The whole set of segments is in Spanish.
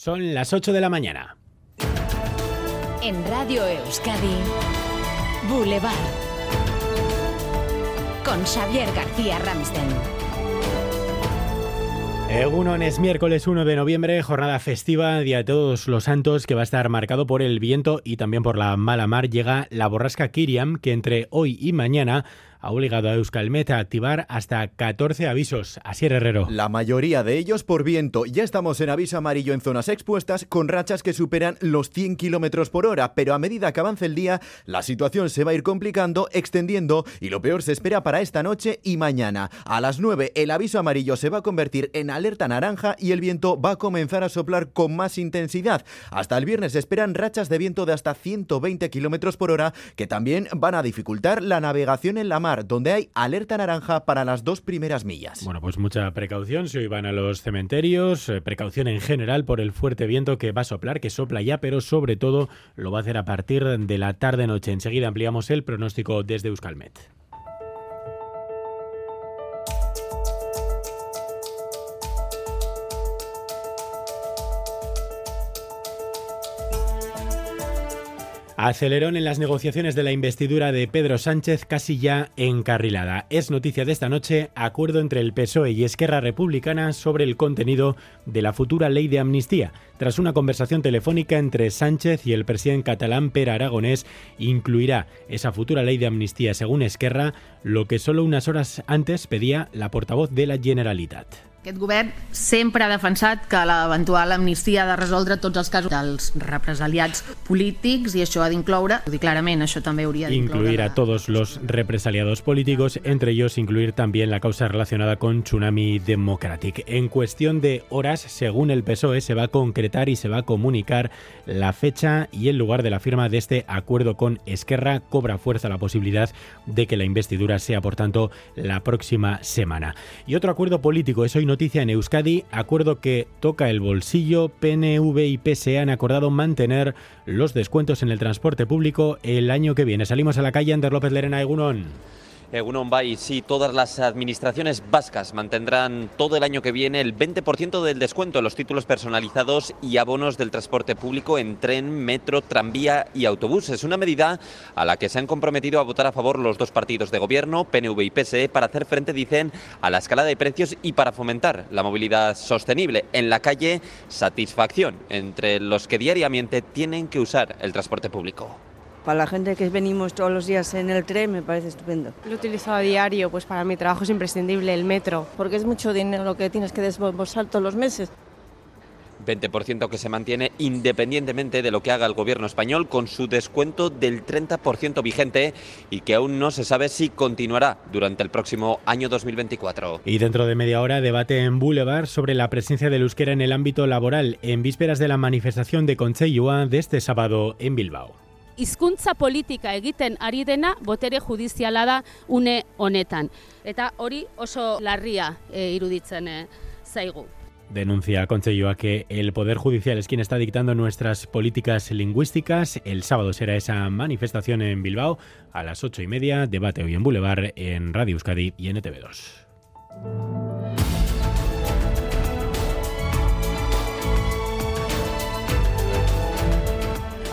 Son las 8 de la mañana. En Radio Euskadi, Boulevard. Con Xavier García Ramsten. Egunon es miércoles 1 de noviembre, jornada festiva, Día de Todos los Santos, que va a estar marcado por el viento y también por la mala mar. Llega la borrasca Kiriam, que entre hoy y mañana ha obligado a Euskalmet a activar hasta 14 avisos. Así Herrero. La mayoría de ellos por viento. Ya estamos en aviso amarillo en zonas expuestas con rachas que superan los 100 kilómetros por hora, pero a medida que avance el día, la situación se va a ir complicando, extendiendo y lo peor se espera para esta noche y mañana. A las 9 el aviso amarillo se va a convertir en alerta naranja y el viento va a comenzar a soplar con más intensidad. Hasta el viernes se esperan rachas de viento de hasta 120 kilómetros por hora que también van a dificultar la navegación en la mar donde hay alerta naranja para las dos primeras millas. Bueno, pues mucha precaución si hoy van a los cementerios, eh, precaución en general por el fuerte viento que va a soplar, que sopla ya, pero sobre todo lo va a hacer a partir de la tarde-noche. Enseguida ampliamos el pronóstico desde Euskalmet. Acelerón en las negociaciones de la investidura de Pedro Sánchez casi ya encarrilada. Es noticia de esta noche acuerdo entre el PSOE y Esquerra Republicana sobre el contenido de la futura ley de amnistía. Tras una conversación telefónica entre Sánchez y el presidente catalán Per Aragonés, incluirá esa futura ley de amnistía, según Esquerra, lo que solo unas horas antes pedía la portavoz de la Generalitat. Aquest govern sempre ha defensat que l'eventual amnistia ha de resoldre tots els casos dels represaliats polítics i això ha d'incloure, ho dic clarament, això també hauria d'incloure... Incluir a todos los represaliados políticos, entre ellos incluir también la causa relacionada con Tsunami Democratic. En cuestión de horas, según el PSOE, se va a concretar y se va a comunicar la fecha y el lugar de la firma de este acuerdo con Esquerra. Cobra fuerza la posibilidad de que la investidura sea, por tanto, la próxima semana. Y otro acuerdo político es hoy noticia en Euskadi, acuerdo que toca el bolsillo. PNV y PSE han acordado mantener los descuentos en el transporte público el año que viene. Salimos a la calle, Ander López Lerena, Egunon. Egunon Bay, sí, todas las administraciones vascas mantendrán todo el año que viene el 20% del descuento en los títulos personalizados y abonos del transporte público en tren, metro, tranvía y autobús. Es una medida a la que se han comprometido a votar a favor los dos partidos de gobierno, PNV y PSE, para hacer frente, dicen, a la escalada de precios y para fomentar la movilidad sostenible. En la calle, satisfacción entre los que diariamente tienen que usar el transporte público. Para la gente que venimos todos los días en el tren me parece estupendo. Lo utilizo a diario, pues para mi trabajo es imprescindible el metro. Porque es mucho dinero lo que tienes que desembolsar todos los meses. 20% que se mantiene independientemente de lo que haga el gobierno español con su descuento del 30% vigente y que aún no se sabe si continuará durante el próximo año 2024. Y dentro de media hora debate en Boulevard sobre la presencia del euskera en el ámbito laboral en vísperas de la manifestación de Concheyua de este sábado en Bilbao. Hizkuntza politika egiten ari dena botere judiziala une honetan. Eta hori oso larria e, iruditzen e, zaigu. Denuncia Conchellua que el Poder Judicial es quien está dictando nuestras políticas lingüísticas. El sábado será esa manifestación en Bilbao a las ocho y media. Debate hoy en Boulevard, en Radio Euskadi y en ETV2.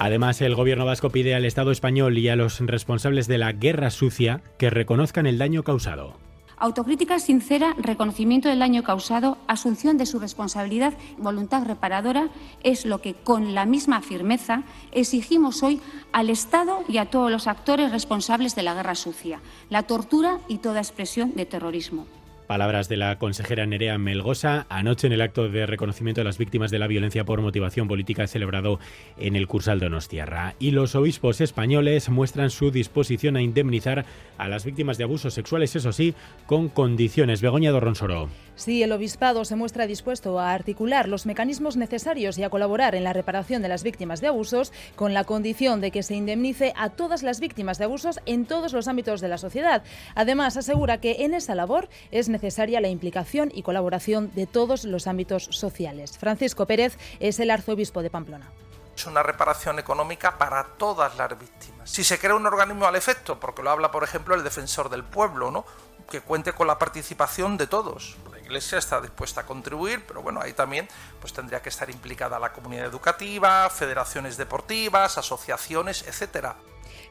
Además, el gobierno vasco pide al Estado español y a los responsables de la guerra sucia que reconozcan el daño causado. Autocrítica sincera, reconocimiento del daño causado, asunción de su responsabilidad, voluntad reparadora es lo que con la misma firmeza exigimos hoy al Estado y a todos los actores responsables de la guerra sucia, la tortura y toda expresión de terrorismo. Palabras de la consejera Nerea Melgosa anoche en el acto de reconocimiento de las víctimas de la violencia por motivación política celebrado en el Cursal Donostiarra. Y los obispos españoles muestran su disposición a indemnizar a las víctimas de abusos sexuales, eso sí, con condiciones. Begoña Dorronsoro. Sí, el obispado se muestra dispuesto a articular los mecanismos necesarios y a colaborar en la reparación de las víctimas de abusos con la condición de que se indemnice a todas las víctimas de abusos en todos los ámbitos de la sociedad. Además, asegura que en esa labor es necesaria la implicación y colaboración de todos los ámbitos sociales. Francisco Pérez es el arzobispo de Pamplona. Es una reparación económica para todas las víctimas. Si se crea un organismo al efecto, porque lo habla, por ejemplo, el defensor del pueblo, ¿no? que cuente con la participación de todos. Iglesia está dispuesta a contribuir, pero bueno, ahí también pues tendría que estar implicada la comunidad educativa, federaciones deportivas, asociaciones, etcétera.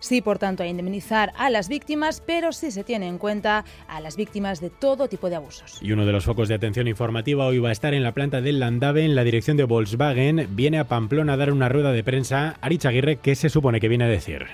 Sí, por tanto, a indemnizar a las víctimas, pero sí se tiene en cuenta a las víctimas de todo tipo de abusos. Y uno de los focos de atención informativa hoy va a estar en la planta del Landave, en la dirección de Volkswagen. Viene a Pamplona a dar una rueda de prensa. Arich Aguirre, ¿qué se supone que viene a decir?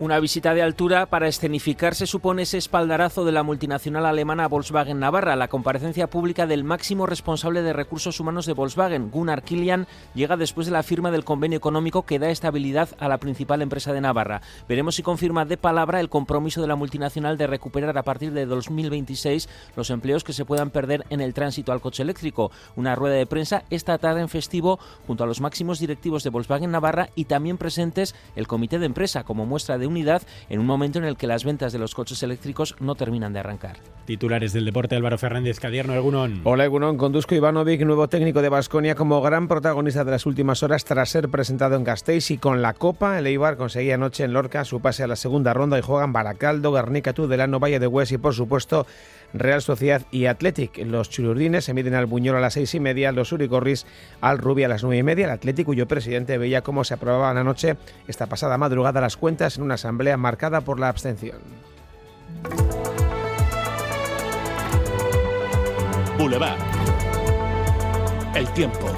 Una visita de altura para escenificar se supone ese espaldarazo de la multinacional alemana Volkswagen Navarra. La comparecencia pública del máximo responsable de recursos humanos de Volkswagen, Gunnar Kilian, llega después de la firma del convenio económico que da estabilidad a la principal empresa de Navarra. Veremos si confirma de palabra el compromiso de la multinacional de recuperar a partir de 2026 los empleos que se puedan perder en el tránsito al coche eléctrico. Una rueda de prensa esta tarde en festivo junto a los máximos directivos de Volkswagen Navarra y también presentes el comité de empresa como muestra de unidad en un momento en el que las ventas de los coches eléctricos no terminan de arrancar. Titulares del deporte Álvaro Fernández Cadierno, Egunon. Hola Egunon, conduzco Ivanovic, nuevo técnico de Basconia como gran protagonista de las últimas horas tras ser presentado en Gasteiz y con la Copa el Eibar conseguía anoche en Lorca su pase a la segunda ronda y juegan Baracaldo, Garnica, Tudelano, Valle de Hues y por supuesto Real Sociedad y Athletic. Los chururdines se miden al Buñol a las seis y media, los Uricorris al Rubí a las nueve y media. El Athletic, cuyo presidente veía cómo se aprobaban anoche, esta pasada madrugada, las cuentas en una asamblea marcada por la abstención. Boulevard. El tiempo.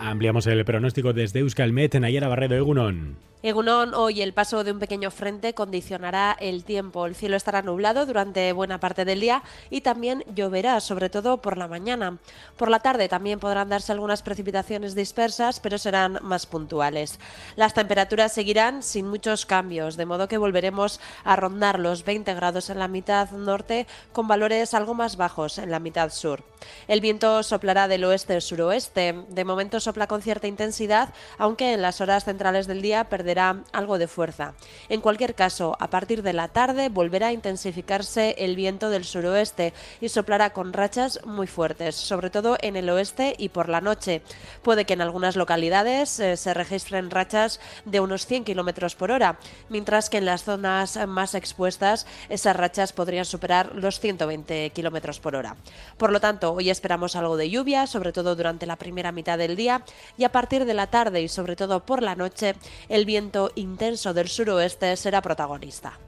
Ampliamos el pronóstico desde Euskalmet, Nayara Barredo, Egunon. Egunon, hoy el paso de un pequeño frente condicionará el tiempo. El cielo estará nublado durante buena parte del día y también lloverá, sobre todo por la mañana. Por la tarde también podrán darse algunas precipitaciones dispersas, pero serán más puntuales. Las temperaturas seguirán sin muchos cambios, de modo que volveremos a rondar los 20 grados en la mitad norte con valores algo más bajos en la mitad sur. El viento soplará del oeste-suroeste. De momento sopla con cierta intensidad, aunque en las horas centrales del día perderá algo de fuerza. En cualquier caso, a partir de la tarde volverá a intensificarse el viento del suroeste y soplará con rachas muy fuertes, sobre todo en el oeste y por la noche. Puede que en algunas localidades eh, se registren rachas de unos 100 kilómetros por hora, mientras que en las zonas más expuestas esas rachas podrían superar los 120 kilómetros por hora. Por lo tanto, hoy esperamos algo de lluvia, sobre todo durante la primera mitad del día, y a partir de la tarde y sobre todo por la noche, el viento intenso del suroeste será protagonista.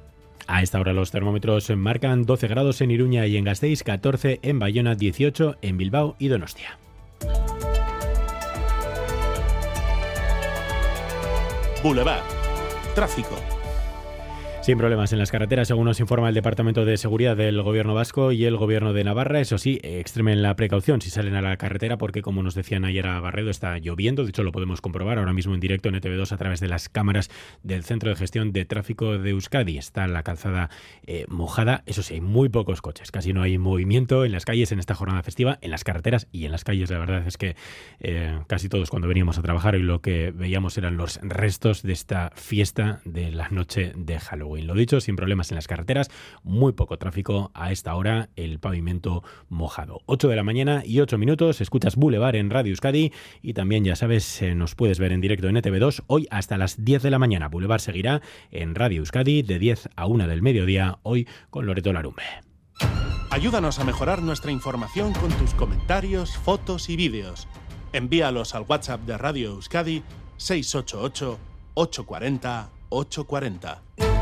A esta hora los termómetros marcan 12 grados en Iruña y en Gasteiz, 14 en Bayona, 18 en Bilbao y Donostia. Boulevard. Tráfico. Sin problemas en las carreteras, según nos informa el Departamento de Seguridad del Gobierno Vasco y el Gobierno de Navarra. Eso sí, extremen la precaución si salen a la carretera, porque como nos decían ayer a Barredo, está lloviendo. De hecho, lo podemos comprobar ahora mismo en directo en ETV2 a través de las cámaras del Centro de Gestión de Tráfico de Euskadi. Está la calzada eh, mojada. Eso sí, hay muy pocos coches. Casi no hay movimiento en las calles en esta jornada festiva, en las carreteras y en las calles. La verdad es que eh, casi todos cuando veníamos a trabajar y lo que veíamos eran los restos de esta fiesta de la noche de Halloween. Lo dicho, sin problemas en las carreteras, muy poco tráfico a esta hora, el pavimento mojado. 8 de la mañana y 8 minutos, escuchas Boulevard en Radio Euskadi y también ya sabes, eh, nos puedes ver en directo en ETV2 hoy hasta las 10 de la mañana. Boulevard seguirá en Radio Euskadi de 10 a 1 del mediodía, hoy con Loreto Larumbe. Ayúdanos a mejorar nuestra información con tus comentarios, fotos y vídeos. Envíalos al WhatsApp de Radio Euskadi 688 840 840.